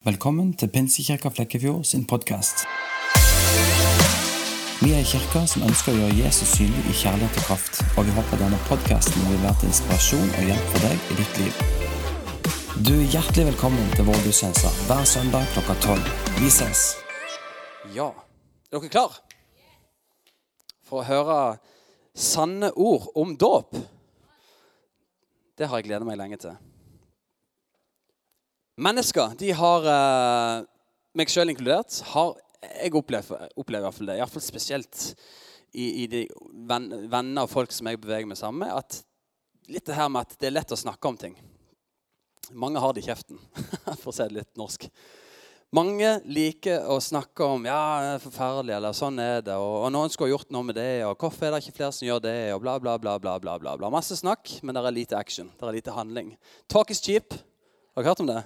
Velkommen til Pinsekirka Flekkefjord sin podkast. Vi er en kirke som ønsker å gjøre Jesus synlig i kjærlighet og kraft, og vi håper denne podkasten vil være til inspirasjon og hjelp for deg i ditt liv. Du er hjertelig velkommen til vår gudstjeneste hver søndag klokka tolv. Vi ses. Ja. Er dere klar for å høre sanne ord om dåp? Det har jeg gledet meg lenge til. Mennesker, de har, eh, meg sjøl inkludert, har jeg opplever, i hvert fall det, i hvert fall spesielt i, i de venn, venner og folk som jeg beveger meg sammen med, at litt det her med at det er lett å snakke om ting. Mange har det i kjeften, for å si det litt norsk. Mange liker å snakke om ja, det er forferdelig, eller sånn er det, og, og noen skulle gjort noe med det, og hvorfor er det ikke flere som gjør det, og bla, bla. bla, bla, bla. bla. Masse snakk, men det er lite action. Det er lite handling. Talk is cheap. Har dere hørt om det?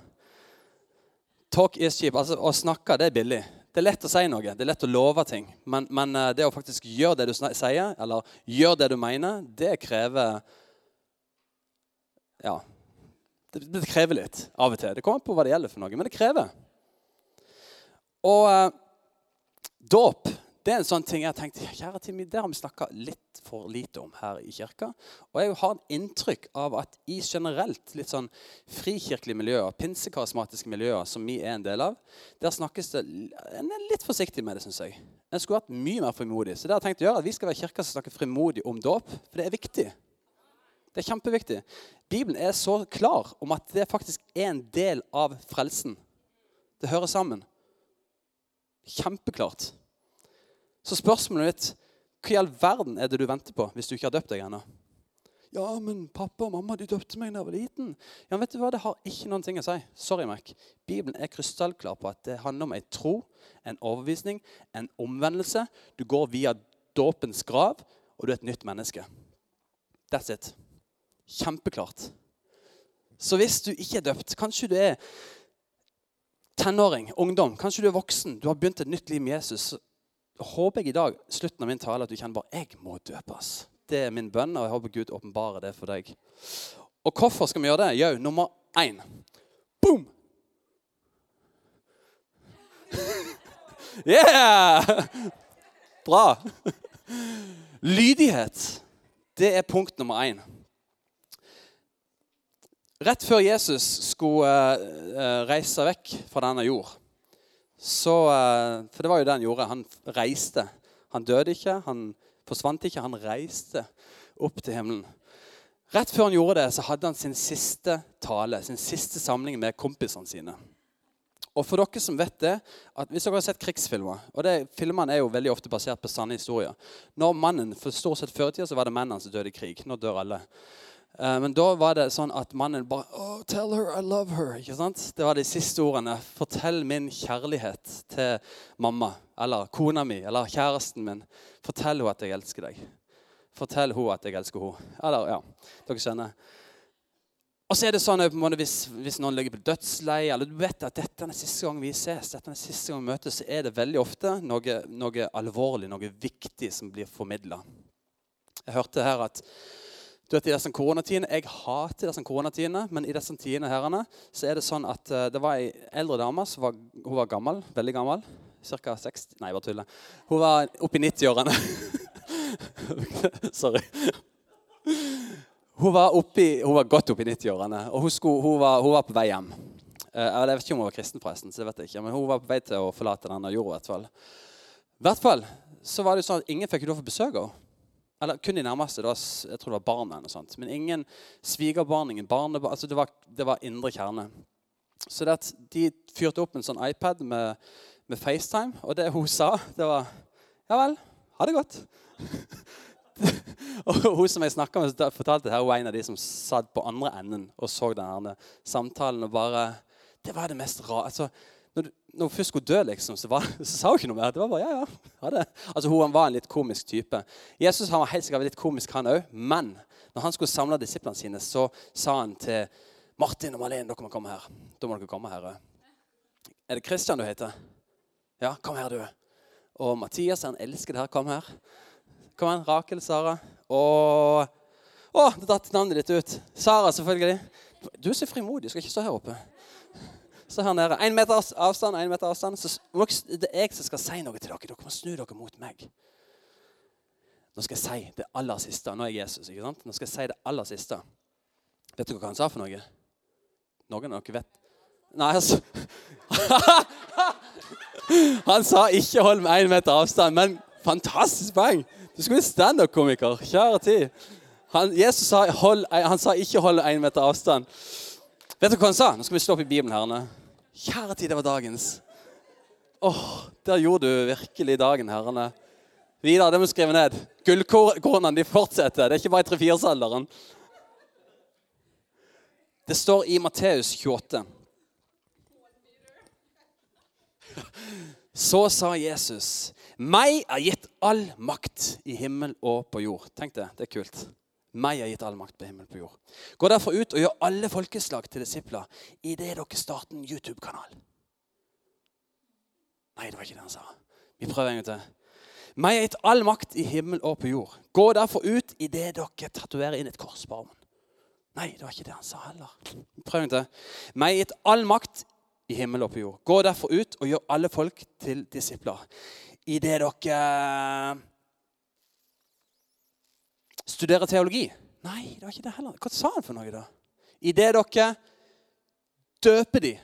Talk is cheap. Altså, Å snakke det er billig. Det er lett å si noe, det er lett å love ting. Men, men eh, det å faktisk gjøre det du sier, eller gjøre det du mener, det krever Ja. Det, det, krever litt av og til. Det kommer på hva det gjelder for noe, men det krever. Og eh, dåp det er en sånn ting jeg har tenkt, kjære Timmy, det har vi snakka litt for lite om her i kirka. Og jeg har et inntrykk av at i generelt litt sånn frikirkelige miljøer, pinsekarismatiske miljøer, som vi er en del av, der snakkes det En er litt forsiktig med det, syns jeg. En skulle vært mye mer frimodig. Så det har jeg tenkt å gjøre, at vi skal være kirka som snakker frimodig om dåp. For det er viktig. Det er kjempeviktig. Bibelen er så klar om at det faktisk er en del av frelsen. Det hører sammen. Kjempeklart. Så spørsmålet mitt hva i all verden er det du venter på hvis du ikke har døpt deg ennå? Ja, men pappa og mamma de døpte meg da jeg var liten. Ja, vet du hva? Det har ikke noen ting å si. Sorry, Mac. Bibelen er krystallklar på at det handler om en tro, en overbevisning, en omvendelse. Du går via dåpens grav, og du er et nytt menneske. That's it. Kjempeklart. Så hvis du ikke er døpt, kanskje du er tenåring, ungdom, kanskje du er voksen, du har begynt et nytt liv med Jesus, håper jeg i dag, slutten av min tale, at du kjenner bare jeg må døpes. Det er min bønn, og jeg håper Gud åpenbarer det for deg. Og hvorfor skal vi gjøre det? Jau, nummer én. Boom! Yeah! Bra. Lydighet. Det er punkt nummer én. Rett før Jesus skulle uh, reise vekk fra denne jord, så, eh, For det var jo det han gjorde. Han reiste. Han døde ikke, han forsvant ikke. Han reiste opp til himmelen. Rett før han gjorde det, så hadde han sin siste tale, sin siste samling med kompisene sine. Og for dere som vet det, at Hvis dere har sett krigsfilmer og det, Filmene er jo veldig ofte basert på sanne historier. Når mannen, for stort sett Før i tida var det mennene som døde i krig. Nå dør alle. Eh, men da var det sånn at mannen bare oh, 'Tell her I love her.' ikke sant? Det var de siste ordene. 'Fortell min kjærlighet til mamma.' Eller kona mi eller kjæresten min. Fortell henne at jeg elsker deg. Fortell henne at jeg elsker henne. Eller, ja, dere skjønner. Og så er det sånn hvis, hvis, noen ligger på dødsleie, eller du vet at dette er den siste gang vi ses, dette er den siste gang vi møtes, så er det veldig ofte noe, noe alvorlig, noe viktig som blir formidla. Jeg hørte her at du vet, i disse koronatidene, Jeg hater disse koronatidene, men i disse tidene herrene, så er det sånn at uh, det var ei eldre dame som var, hun var gammel, veldig gammel. Ca. 60 Nei, bare tuller. Hun var oppi 90-årene. Sorry. Hun var, oppi, hun var godt oppi 90-årene, og hun, skulle, hun, var, hun, var, på vei hjem. Uh, jeg vet ikke om hun var kristen, forresten, så det vet jeg ikke, men hun var på vei til å forlate denne jorda. I hvert fall. I hvert fall så var det sånn at ingen fikk lov til å besøke henne. Eller kun de nærmeste. Var, jeg tror det var barna. eller sånt. Men ingen svigerbarn, ingen barnebarn. Altså det, var, det var indre kjerne. Så det de fyrte opp en sånn iPad med, med FaceTime, og det hun sa, det var Ja vel, ha det godt. og hun som jeg snakka med, fortalte her, hun var en av de som satt på andre enden og så denne samtalen. og bare, Det var det mest rare. Altså, når, hun først skulle dø, liksom, så, var, så, sa hun ikke noe mer. Det var bare, ja, ja, ha det. Altså, Hun var en litt komisk type. Jesus han var helt sikkert litt komisk, han òg. Men når han skulle samle disiplene sine, så sa han til Martin og Malene dere må komme her. Da må dere komme her. Er det Kristian du heter? Ja, kom her, du. Og Mathias han elsker det her. Kom her. Kom her, Rakel, Sara. Og Å, det datt navnet ditt ut. Sara, selvfølgelig. Du er så frimodig. Du skal ikke stå her oppe. Så her nede. Én meter avstand, én meter avstand. Så det er jeg som skal si noe til dere. Dere må snu dere mot meg. Nå skal jeg si det aller siste. Nå er jeg Jesus. ikke sant? Nå skal jeg si det aller siste. Vet dere hva han sa for noe? Noen av dere vet? Nei, altså Han sa ikke 'hold med én meter avstand', men fantastisk poeng! Du skulle bli standup-komiker. Kjære tid. Han, Jesus sa, hold, han sa ikke 'hold én meter avstand'. Vet du hva han sa? Nå skal vi slå opp i Bibelen. herrene. Kjære tid, det var dagens. Åh, oh, Der gjorde du virkelig dagen, herrene. Vidar, det må du skrive ned. Gullkornene de fortsetter. Det er ikke bare i 3-4-salderen. Det står i Matteus 28. Så sa Jesus, 'Meg er gitt all makt i himmel og på jord.' Tenk det. Det er kult. Meg er gitt all makt på himmel og på jord. Gå derfor ut og gjør alle folkeslag til disipler idet dere starter en YouTube-kanal. Nei, det var ikke det han sa. Vi prøver en gang til. Meg er gitt all makt i himmel og på jord. Gå derfor ut idet dere tatoverer inn et kors på armen. Nei, det var ikke det han sa heller. Prøv en gang til. Meg er gitt all makt i himmel og på jord. Gå derfor ut og gjør alle folk til disipler. Idet dere studerer teologi. Nei, det var ikke det heller. Hva sa han for noe, da? Idet dere døper de.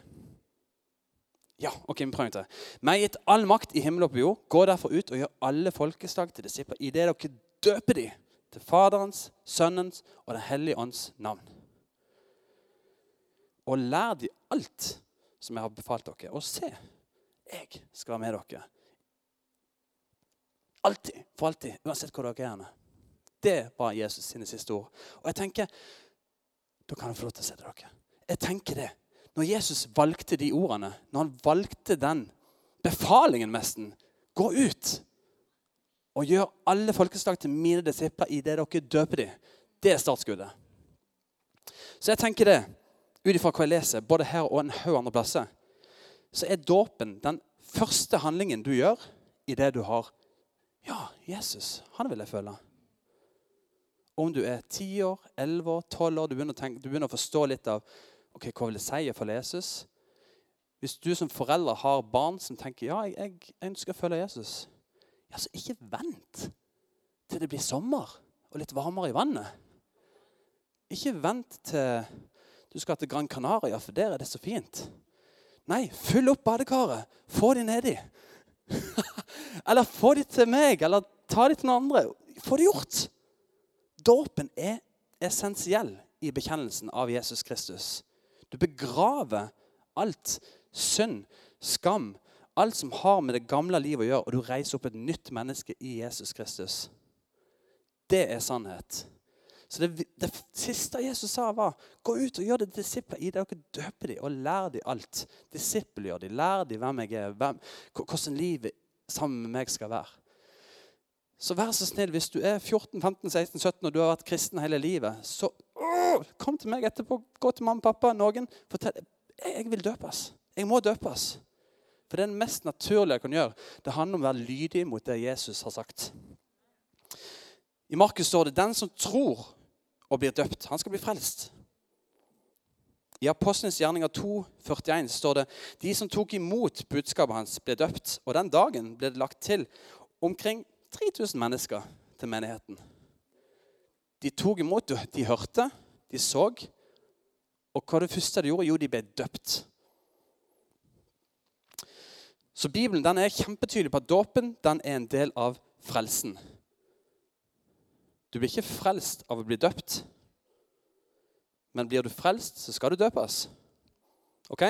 Ja, ok, vi prøver til. Meg gitt all makt i himmel og på jord. Gå derfor ut og gjør alle folkeslag til disipler. Idet dere døper de til Faderens, Sønnens og Den hellige ånds navn. Og lær de alt som jeg har befalt dere. Og se, jeg skal være med dere. Alltid. For alltid. Uansett hvor dere er. Det var Jesus sine siste ord. Og jeg tenker, Da kan jeg få lov til å se til dere. Jeg tenker det. Når Jesus valgte de ordene, når han valgte den befalingen nesten Gå ut og gjør alle folkeslag til mine disipler i det dere døper dem. Det er startskuddet. Så jeg tenker det ut ifra hva jeg leser, både her og en haug andre plasser, så er dåpen den første handlingen du gjør i det du har Ja, Jesus, han vil jeg føle. Om du er ti år, elleve år, tolv år, du begynner, tenke, du begynner, å forstå litt av ok, hva vil det si å følge Jesus. Hvis du som forelder har barn som tenker ja, jeg, jeg ønsker å følge Jesus, ja, så ikke vent til det blir sommer og litt varmere i vannet. Ikke vent til du skal til Gran Canaria, for der er det så fint. Nei, fyll opp badekaret. Få de nedi. eller få de til meg, eller ta de til noen andre. Få det gjort. Dåpen er essensiell i bekjennelsen av Jesus Kristus. Du begraver alt synd, skam, alt som har med det gamle livet å gjøre, og du reiser opp et nytt menneske i Jesus Kristus. Det er sannhet. Så det, det, siste Jesus sa, var gå ut og gjør det disipler. I dere døper dem og lær dem alt. Disippelgjør dem. Lær dem hvem jeg er, hvem, hvordan livet sammen med meg skal være. Så vær så snill, hvis du er 14, 15, 16, 17 og du har vært kristen hele livet, så å, kom til meg etterpå. Gå til mamma, pappa, noen. Fortell. Jeg vil døpes. Jeg må døpes. For det er det mest naturlige jeg kan gjøre. Det handler om å være lydig mot det Jesus har sagt. I Markus står det 'den som tror og blir døpt. Han skal bli frelst. I Apostlenes gjerninger 2, 41 står det de som tok imot budskapet hans, ble døpt. Og den dagen ble det lagt til omkring 3000 mennesker til menigheten. De tok imot, de hørte, de så. Og hva det første de gjorde? Jo, de ble døpt. Så Bibelen den er kjempetydelig på at dåpen den er en del av frelsen. Du blir ikke frelst av å bli døpt. Men blir du frelst, så skal du døpes. Ok?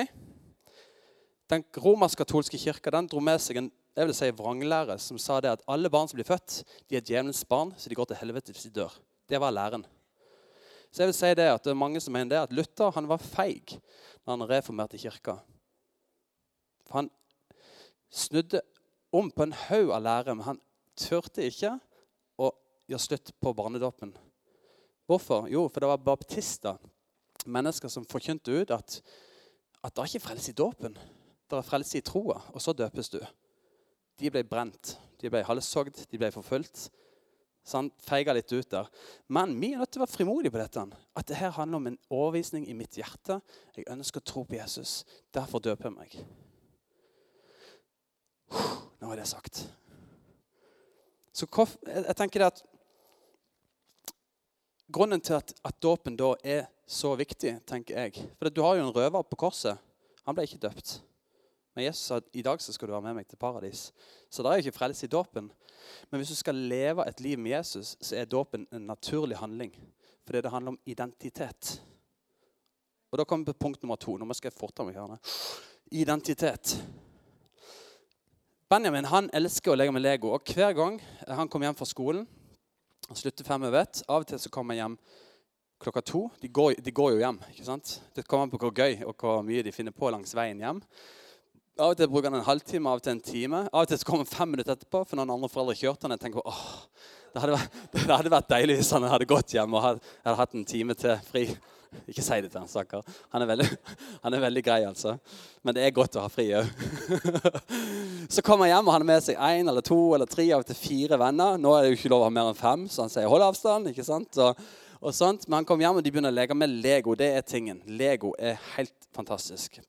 Den romersk-katolske kirka den dro med seg en jeg vil si, vranglære som sa det at alle barn som blir født, de er djevelens barn, så de går til helvete hvis de dør. Det var læren. Så jeg vil si det at det er mange som mener det at Luther han var feig når han reformerte kirka. For han snudde om på en haug av lære, men han turte ikke å gjøre slutt på barnedåpen. Hvorfor? Jo, for det var baptister, mennesker som forkynte ut at, at det er ikke frelse i dåpen. Det er frelse i troa, og så døpes du. De ble brent, de ble halshogd, de ble forfulgt. Så han feiga litt ut der. Men vi er nødt til å være frimodige på dette. At det her handler om en overvisning i mitt hjerte. Jeg ønsker å tro på Jesus. Derfor døper jeg meg. Nå er det sagt. Så jeg tenker at Grunnen til at, at dåpen da er så viktig, tenker jeg For du har jo en røver på korset. Han ble ikke døpt. Men Jesus sa i dag skal du være med meg til paradis. Så det er jo ikke frelse i dåpen. Men hvis du skal leve et liv med Jesus, så er dåpen en naturlig handling. Fordi det handler om identitet. Og Da kommer vi på punkt nummer to. Nå skal jeg forta meg her. Identitet. Benjamin han elsker å leke med Lego. og Hver gang han kommer hjem fra skolen Han slutter fem over ett. Av og til så kommer han hjem klokka to. De går, de går, jo hjem. ikke sant? Det kommer an på hvor gøy og hvor mye de finner på langs veien hjem. Av og til bruker han en halvtime, av og til en time. Av og til så kommer han fem minutter etterpå, for noen andre foreldre kjørte han. Jeg tenker åh, det hadde, vært, det hadde vært deilig hvis han hadde gått hjem og hadde, hadde hatt en time til fri. Ikke si det til han, stakkar. Han, han, er veldig grei, altså. Men det er godt å ha fri òg. så kommer han hjem, og han har med seg én eller to eller tre av og til fire venner. Nå er det jo ikke lov å ha mer enn fem, så han sier 'hold avstand'. ikke sant? Og, og sånt. Men han kommer hjem, og de begynner å leke med Lego. Det er tingen. Lego er helt fantastisk.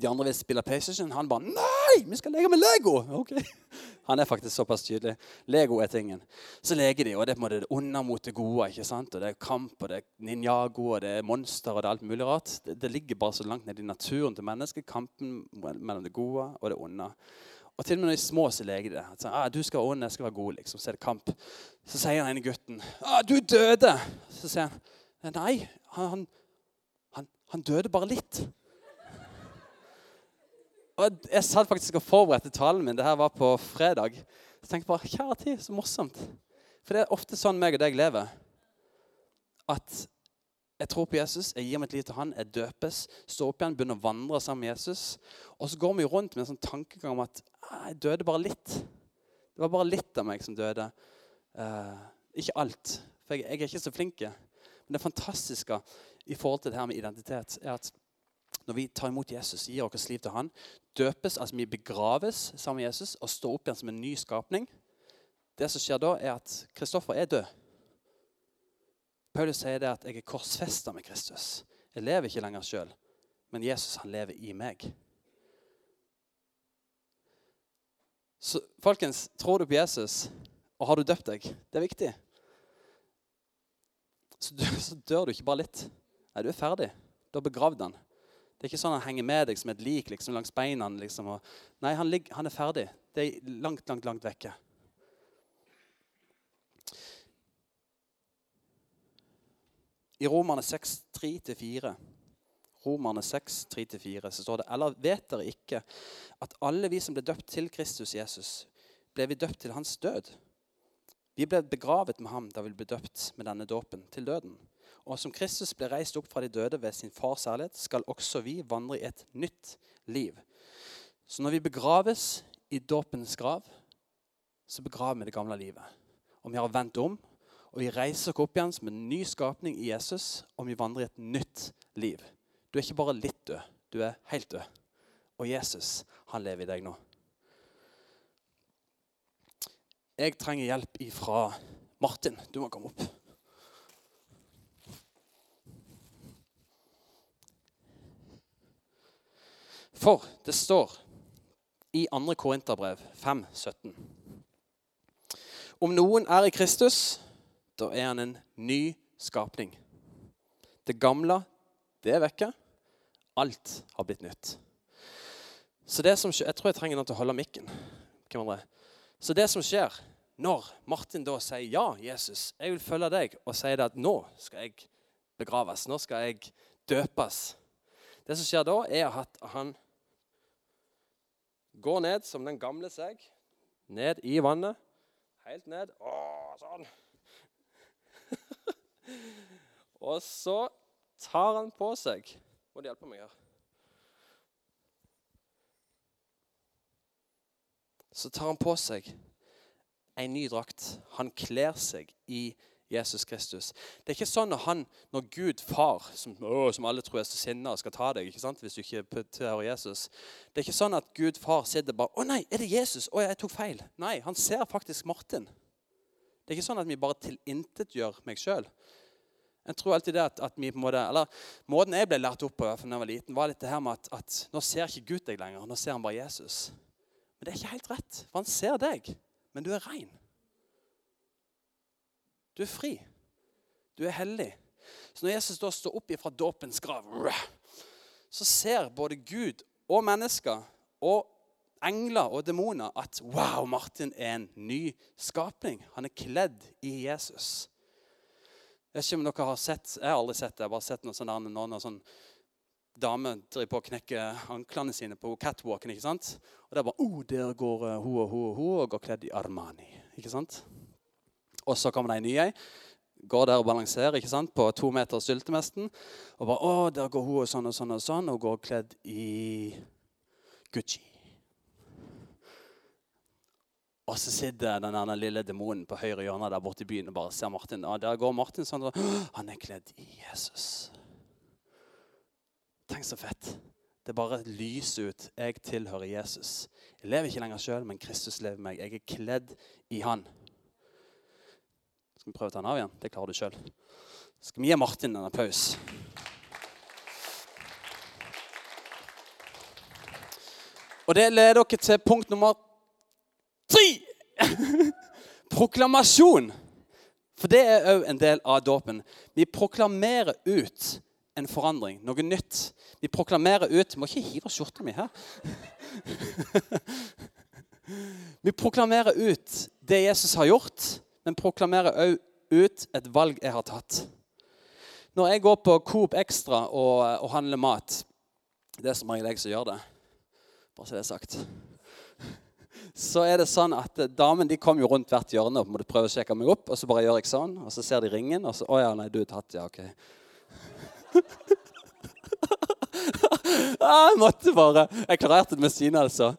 De andre vil spille PlayStation. Han bare 'Nei, vi skal leke med Lego!' Ok. Han er faktisk såpass tydelig. Lego er tingen. Så leker de, og det er på en måte det onde mot det gode. ikke sant? Og Det er kamp, og det er ninjago, og det er monster og det er alt mulig rart. Det, det ligger bare så langt ned i naturen til mennesket. Kampen mellom det gode og det onde. Og til og med når de er små, så leker de det. Så, ah, 'Du skal være ond, jeg skal være god.' liksom. Så er det kamp. Så sier den ene gutten, ah, 'Du døde.' Så sier han, 'Nei, han, han, han døde bare litt.' Og Jeg satt faktisk og forberedte talen min. Det her var på fredag. Så tenkte jeg bare, kjære tid, så morsomt. For det er ofte sånn meg og deg lever. At jeg tror på Jesus, jeg gir mitt liv til han, jeg døpes, står opp igjen, begynner å vandre sammen med Jesus. Og så går vi rundt med en sånn tankegang om at jeg døde bare litt. Det var bare litt av meg som døde. Uh, ikke alt. For jeg, jeg, er ikke så flink. Men det fantastiske i forhold til det her med identitet er at når vi tar imot Jesus, gir vårt liv til han, døpes, altså vi begraves sammen med Jesus og står opp igjen som en ny skapning Det som skjer da, er at Kristoffer er død. Paulus sier det at jeg er korsfesta med Kristus. Jeg lever ikke lenger sjøl, men Jesus han lever i meg. Så folkens, tror du på Jesus, og har du døpt deg? Det er viktig. Så, dør du ikke bare litt. Nei, du er ferdig. Du har begravd han. Det er ikke sånn han henger med deg som et lik liksom, langs beina. Liksom, og, nei, han, ligger, han, er ferdig. Det er langt, langt, langt vekke. I Romerne 6, 3-4 Romerne 6, 3-4, så står det Eller vet dere ikke at alle vi som ble døpt til Kristus Jesus, ble vi døpt til hans død? Vi ble begravet med ham da vi ble døpt med denne dåpen til døden. Og som Kristus ble reist opp fra de døde ved sin fars ærlighet, skal også vi vandre i et nytt liv. Så når vi begraves i dåpens grav, så begraver vi det gamle livet. Og vi har vendt om, og vi reiser oss opp igjen som en ny skapning i Jesus, og vi vandrer i et nytt liv. Du er ikke bare litt død, du er helt død. Og Jesus, han lever i deg nå. Jeg trenger hjelp ifra Martin. Du må komme opp. For det står i 2. Korinterbrev 5, 17 Om noen er i Kristus, da er han en ny skapning. Det gamle, det er vekke. Alt har blitt nytt. Så det som skjer, Jeg tror jeg trenger noen til å holde mikken. Så det som skjer når Martin da sier ja, Jesus, jeg vil følge deg, og sier det at nå skal jeg begraves, nå skal jeg døpes Det som skjer da, er at han Gå ned som den gamle seg. Ned i vannet. Helt ned. Å, sånn. og så tar han på seg Må du hjelpe meg her? Så tar han på seg en ny drakt. Han kler seg i Jesus Kristus. Det er ikke sånn når han, når Gud far, som, å, som alle tror er så sinna skal ta deg ikke sant? hvis du ikke tilhører Jesus Det er ikke sånn at Gud far sitter bare 'Å nei, er det Jesus?' 'Å, jeg tok feil.' Nei, han ser faktisk Martin. Det er ikke sånn at vi bare tilintetgjør meg sjøl. Jeg tror alltid det at, at vi på en måte, eller Måten jeg ble lært opp på da jeg var liten, var litt det her med at, at nå ser ikke Gud deg lenger. Nå ser han bare Jesus. Men det er ikke helt rett, for han ser deg. Men du er rein. Du er fri. Du er hellig. Så når Jesus da står opp fra dåpens grav, så ser både Gud og mennesker og engler og demoner at wow, Martin er en ny skapning. Han er kledd i Jesus. Jeg vet ikke om dere har sett, jeg har aldri sett det. Jeg har bare sett noen sånne, noen, noen sånn dame driver på å knekke anklene sine på catwalken. ikke sant? Og det er bare oh, Der går hun og hun og hun og går kledd i Armani. ikke sant? Og så kommer det ei ny ei. Går der og balanserer ikke sant? på to meter styltemesten. Og bare å, der går hun og sånn og sånn og sånn, og går kledd i Gucci. Og så sitter den denne lille demonen på høyre hjørne der borte i byen og bare ser Martin. Og der går Martin sånn, han er kledd i Jesus. Tenk så fett. Det bare lyser ut. Jeg tilhører Jesus. Jeg lever ikke lenger sjøl, men Kristus lever meg. Jeg er kledd i Han. Skal vi prøve å ta den av igjen? Det klarer du sjøl. Skal vi gi Martin en applaus? Og det leder dere til punkt nummer tre. Proklamasjon. For det er òg en del av dåpen. Vi proklamerer ut en forandring, noe nytt. Vi proklamerer ut Må ikke hive skjorta mi her. Vi proklamerer ut det Jesus har gjort, men proklamerer òg ut et valg jeg har tatt. Når jeg går på Coop Extra og, og handler mat Det er som regel jeg som gjør det. Bare så det er sagt så er det sånn at damen de kom jo rundt hvert hjørne og måtte prøve å sjekke meg opp. Og så bare gjør jeg sånn, og så ser de ringen, og så Å ja, nei, du er tatt, ja, OK. ah, jeg måtte bare Jeg klarerte det med Stine, altså.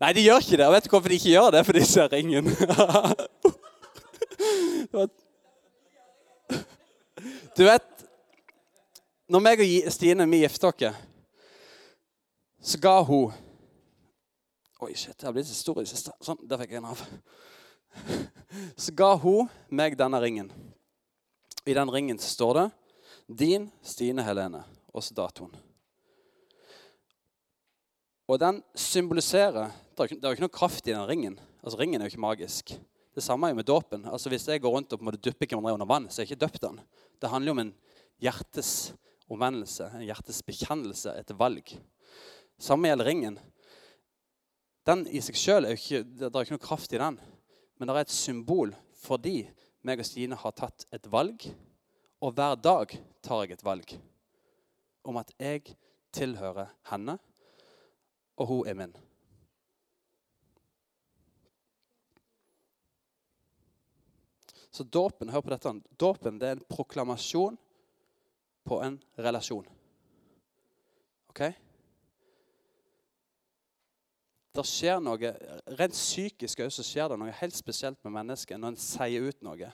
Nei, de gjør ikke det. Og vet du hvorfor de ikke gjør det? For de ser ringen. du vet Når meg og Stine vi gifta oss, så ga hun Oi, shit, jeg har blitt så stor i det siste. Sånn, der fikk jeg en av. Så ga hun meg denne ringen. I den ringen står det 'Din Stine Helene', og så datoen. Og den symboliserer Det er jo ikke noe kraft i den ringen. Altså, Ringen er jo ikke magisk. Det samme er jo med dåpen. Altså, Hvis jeg går rundt og på en måte dupper hvem andre under vann, så er jeg ikke døpt den. Det handler jo om en hjertes omvendelse, en hjertes bekjennelse, etter valg. Samme gjelder ringen. Den i seg sjøl er jo ikke, det er ikke noe kraft i den. Men det er et symbol fordi meg og Stine har tatt et valg. Og hver dag tar jeg et valg om at jeg tilhører henne, og hun er min. Så dåpen hør på dette, dåpen det er en proklamasjon på en relasjon. Ok? det skjer noe, Rent psykisk så skjer det noe helt spesielt med mennesket når en sier ut noe.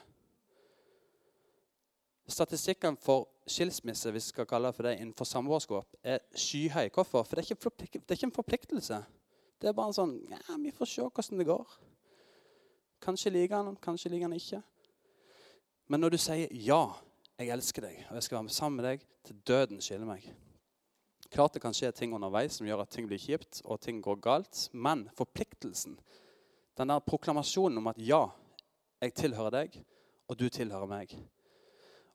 Statistikken for skilsmisse hvis vi skal kalle det for det, innenfor samboerskap er skyhøy. Hvorfor? For det er, ikke en forpliktelse. Det er bare en sånn ja, Vi får se hvordan det går. Kanskje liker han, kanskje liker han ikke. Men når du sier 'ja, jeg elsker deg, og jeg skal være sammen med deg til døden skiller meg' Klart det kan skje ting underveis som gjør at ting blir kjipt og ting går galt. Men forpliktelsen, den der proklamasjonen om at ja, jeg tilhører deg, og du tilhører meg,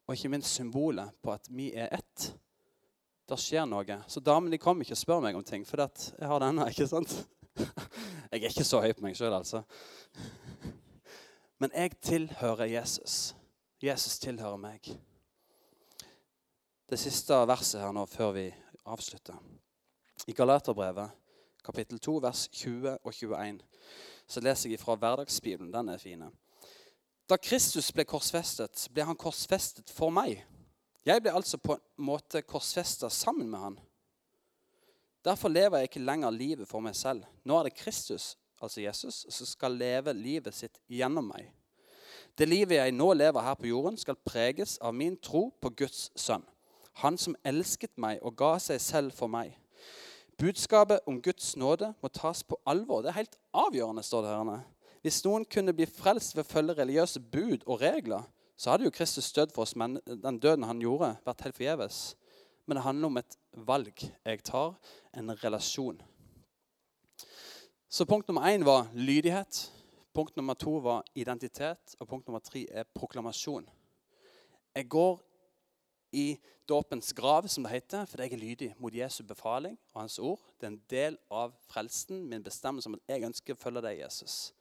og ikke minst symbolet på at vi er ett Det skjer noe. Så damene kommer ikke og spør meg om ting, for jeg har denne. ikke sant? Jeg er ikke så høy på meg sjøl, altså. Men jeg tilhører Jesus. Jesus tilhører meg. Det siste verset her nå før vi avslutter. I Galaterbrevet kapittel 2, vers 20 og 21 så leser jeg fra Hverdagsbibelen. Den er fine. Da Kristus ble korsfestet, ble han korsfestet for meg. Jeg ble altså på en måte korsfesta sammen med han. Derfor lever jeg ikke lenger livet for meg selv. Nå er det Kristus, altså Jesus, som skal leve livet sitt gjennom meg. Det livet jeg nå lever her på jorden, skal preges av min tro på Guds sønn han som elsket meg og ga seg selv for meg. Budskapet om Guds nåde må tas på alvor. Det er helt avgjørende, står det her. Hvis noen kunne bli frelst ved å følge religiøse bud og regler, så hadde jo Kristus dødd for oss, men den døden han gjorde, vært helt forgjeves. Men det handler om et valg jeg tar, en relasjon. Så punkt nummer én var lydighet. Punkt nummer to var identitet. Og punkt nummer tre er proklamasjon. Jeg går i dåpens grav, som det heter, fordi jeg er lydig mot Jesu befaling og hans ord. Det er en del av frelsen, min bestemmelse om at jeg ønsker å følge deg, Jesus.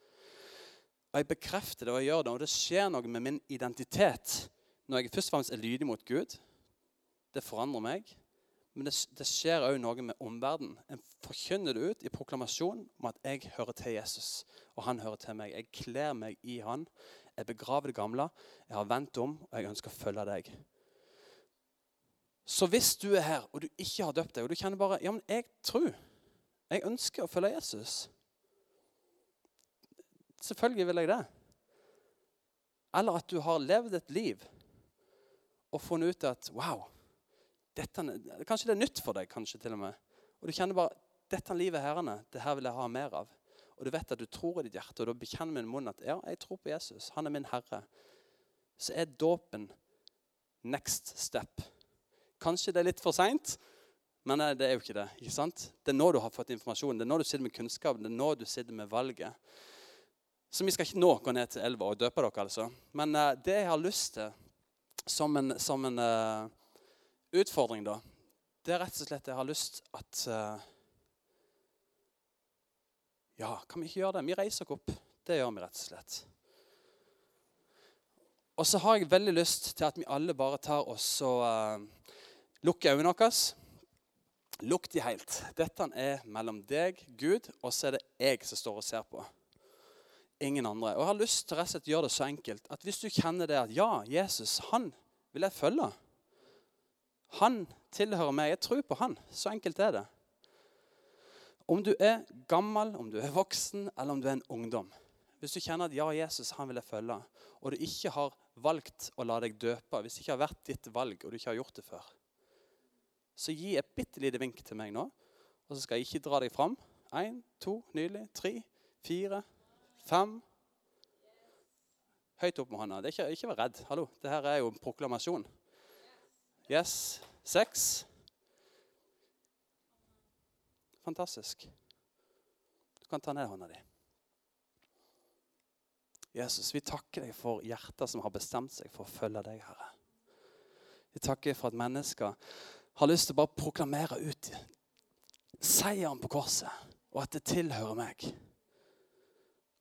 Og Jeg bekrefter det, og jeg gjør det, og det skjer noe med min identitet når jeg først og fremst er lydig mot Gud. Det forandrer meg. Men det, det skjer òg noe med omverdenen. En forkynner det ut i proklamasjon om at jeg hører til Jesus, og han hører til meg. Jeg kler meg i han. Jeg begraver det gamle. Jeg har vendt om, og jeg ønsker å følge deg. Så hvis du er her, og du ikke har døpt deg, og du kjenner bare ja, men jeg tror, jeg ønsker å følge Jesus Selvfølgelig vil jeg det. Eller at du har levd et liv og funnet ut at wow, dette, Kanskje det er nytt for deg, kanskje til og med. Og du kjenner bare dette livet er herrene, det her vil jeg ha mer av. Og du vet at du tror i ditt hjerte, og du bekjenner min munn at ja, jeg tror på Jesus. Han er min herre. Så er dåpen next step. Kanskje det er litt for seint, men det er jo ikke det. ikke sant? Det er nå du har fått informasjon, det er nå du sitter med kunnskap, det er nå du sitter med valget. Så vi skal ikke nå gå ned til elva og døpe dere, altså. Men uh, det jeg har lyst til som en, som en uh, utfordring, da, det er rett og slett jeg har lyst at uh, Ja, kan vi ikke gjøre det? Vi reiser oss opp. Det gjør vi rett og slett. Og så har jeg veldig lyst til at vi alle bare tar oss og lukker øynene våre. Lukk de helt. Dette er mellom deg, Gud, og så er det jeg som står og ser på ingen andre. Og Jeg har lyst til å gjøre det så enkelt at hvis du kjenner det at ja, Jesus, han vil jeg følge. Han tilhører meg. Jeg tror på han. Så enkelt er det. Om du er gammel, om du er voksen, eller om du er en ungdom. Hvis du kjenner at ja, Jesus, han vil jeg følge, og du ikke har valgt å la deg døpe, hvis det ikke har vært ditt valg, og du ikke har gjort det før, så gi et bitte lite vink til meg nå, og så skal jeg ikke dra deg fram. Én, to, nydelig. Tre, fire, Fem. Høyt opp med hånda. Ikke, ikke vær redd. Hallo, det her er jo en proklamasjon. Yes. Seks. Fantastisk. Du kan ta ned hånda di. Jesus, vi takker deg for hjerter som har bestemt seg for å følge deg, Herre. Vi takker for at mennesker har lyst til å bare proklamere ut seieren på korset, og at det tilhører meg.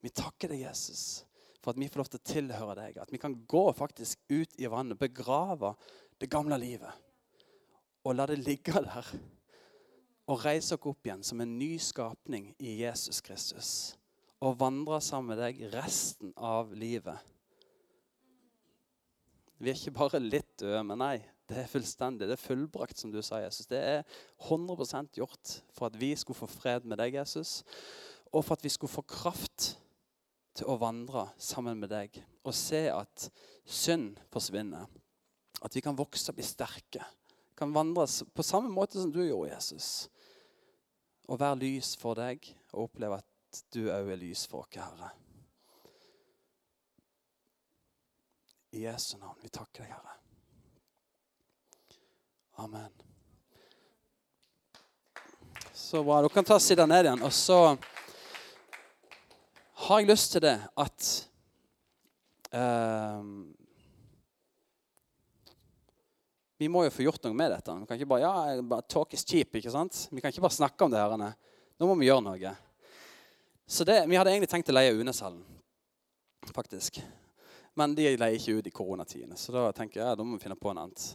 Vi takker deg, Jesus, for at vi får lov til å tilhøre deg. At vi kan gå faktisk ut i vannet, begrave det gamle livet og la det ligge der. Og reise oss opp igjen som en ny skapning i Jesus Kristus. Og vandre sammen med deg resten av livet. Vi er ikke bare litt døde, men nei, det er fullstendig. Det er fullbrakt, som du sa, Jesus. Det er 100% gjort for at vi skulle få fred med deg, Jesus. Og for at vi skulle få kraft til å vandre sammen med deg og se at synd forsvinner. At vi kan vokse og bli sterke. Kan vandre på samme måte som du gjorde, Jesus. Og være lys for deg og oppleve at du òg er lys for oss, Herre. I Jesu navn. Vi takker deg, Herre. Amen. Så bra. Dere kan ta sitte ned igjen. og så har jeg lyst til det at uh, Vi må jo få gjort noe med dette. Vi kan ikke bare, ja, bare talk is cheap. ikke sant? Vi kan ikke bare snakke om det. her. Nå må vi gjøre noe. Så det, Vi hadde egentlig tenkt å leie Uneshallen, faktisk. Men de leier ikke ut i koronatidene, så da tenker jeg, ja, da må vi finne på noe annet.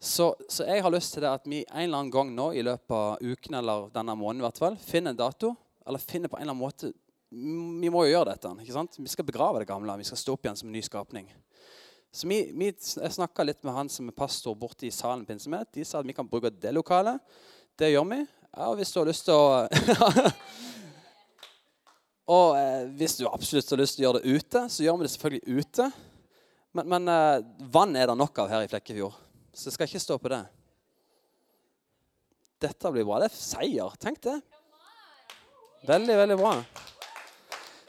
Så, så, jeg har lyst til det at vi en eller annen gang nå i løpet av uken eller denne måneden hvert fall, finner en dato, eller finner på en eller annen måte vi må jo gjøre dette. ikke sant? Vi skal begrave det gamle. Vi skal stå opp igjen som en ny skapning. Så vi, vi, Jeg snakka litt med han som er pastor borte i salen Pinsemet. De sa at vi kan bruke det lokalet. Det gjør vi. Ja, hvis du har lyst til å Og eh, hvis du absolutt har lyst til å gjøre det ute, så gjør vi det selvfølgelig ute. Men, men eh, vann er det nok av her i Flekkefjord, så det skal ikke stå på det. Dette blir bra. Det er seier. Tenk det. Veldig, veldig bra.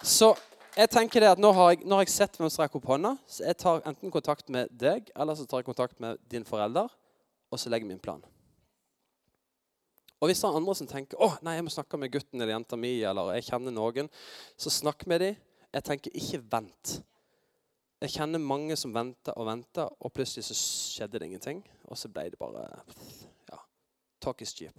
Så jeg tenker det at nå har jeg, nå har jeg sett hvem som rekker opp hånda. Så jeg tar enten kontakt med deg, eller så tar jeg kontakt med din forelder, og så legger jeg min plan. Og hvis det er andre som tenker å nei, jeg må snakke med gutten eller jenta mi, eller jeg kjenner noen, så snakk med dem. Jeg tenker ikke vent. Jeg kjenner mange som venter og venter, og plutselig så skjedde det ingenting. Og så ble det bare ja, Talk is cheap.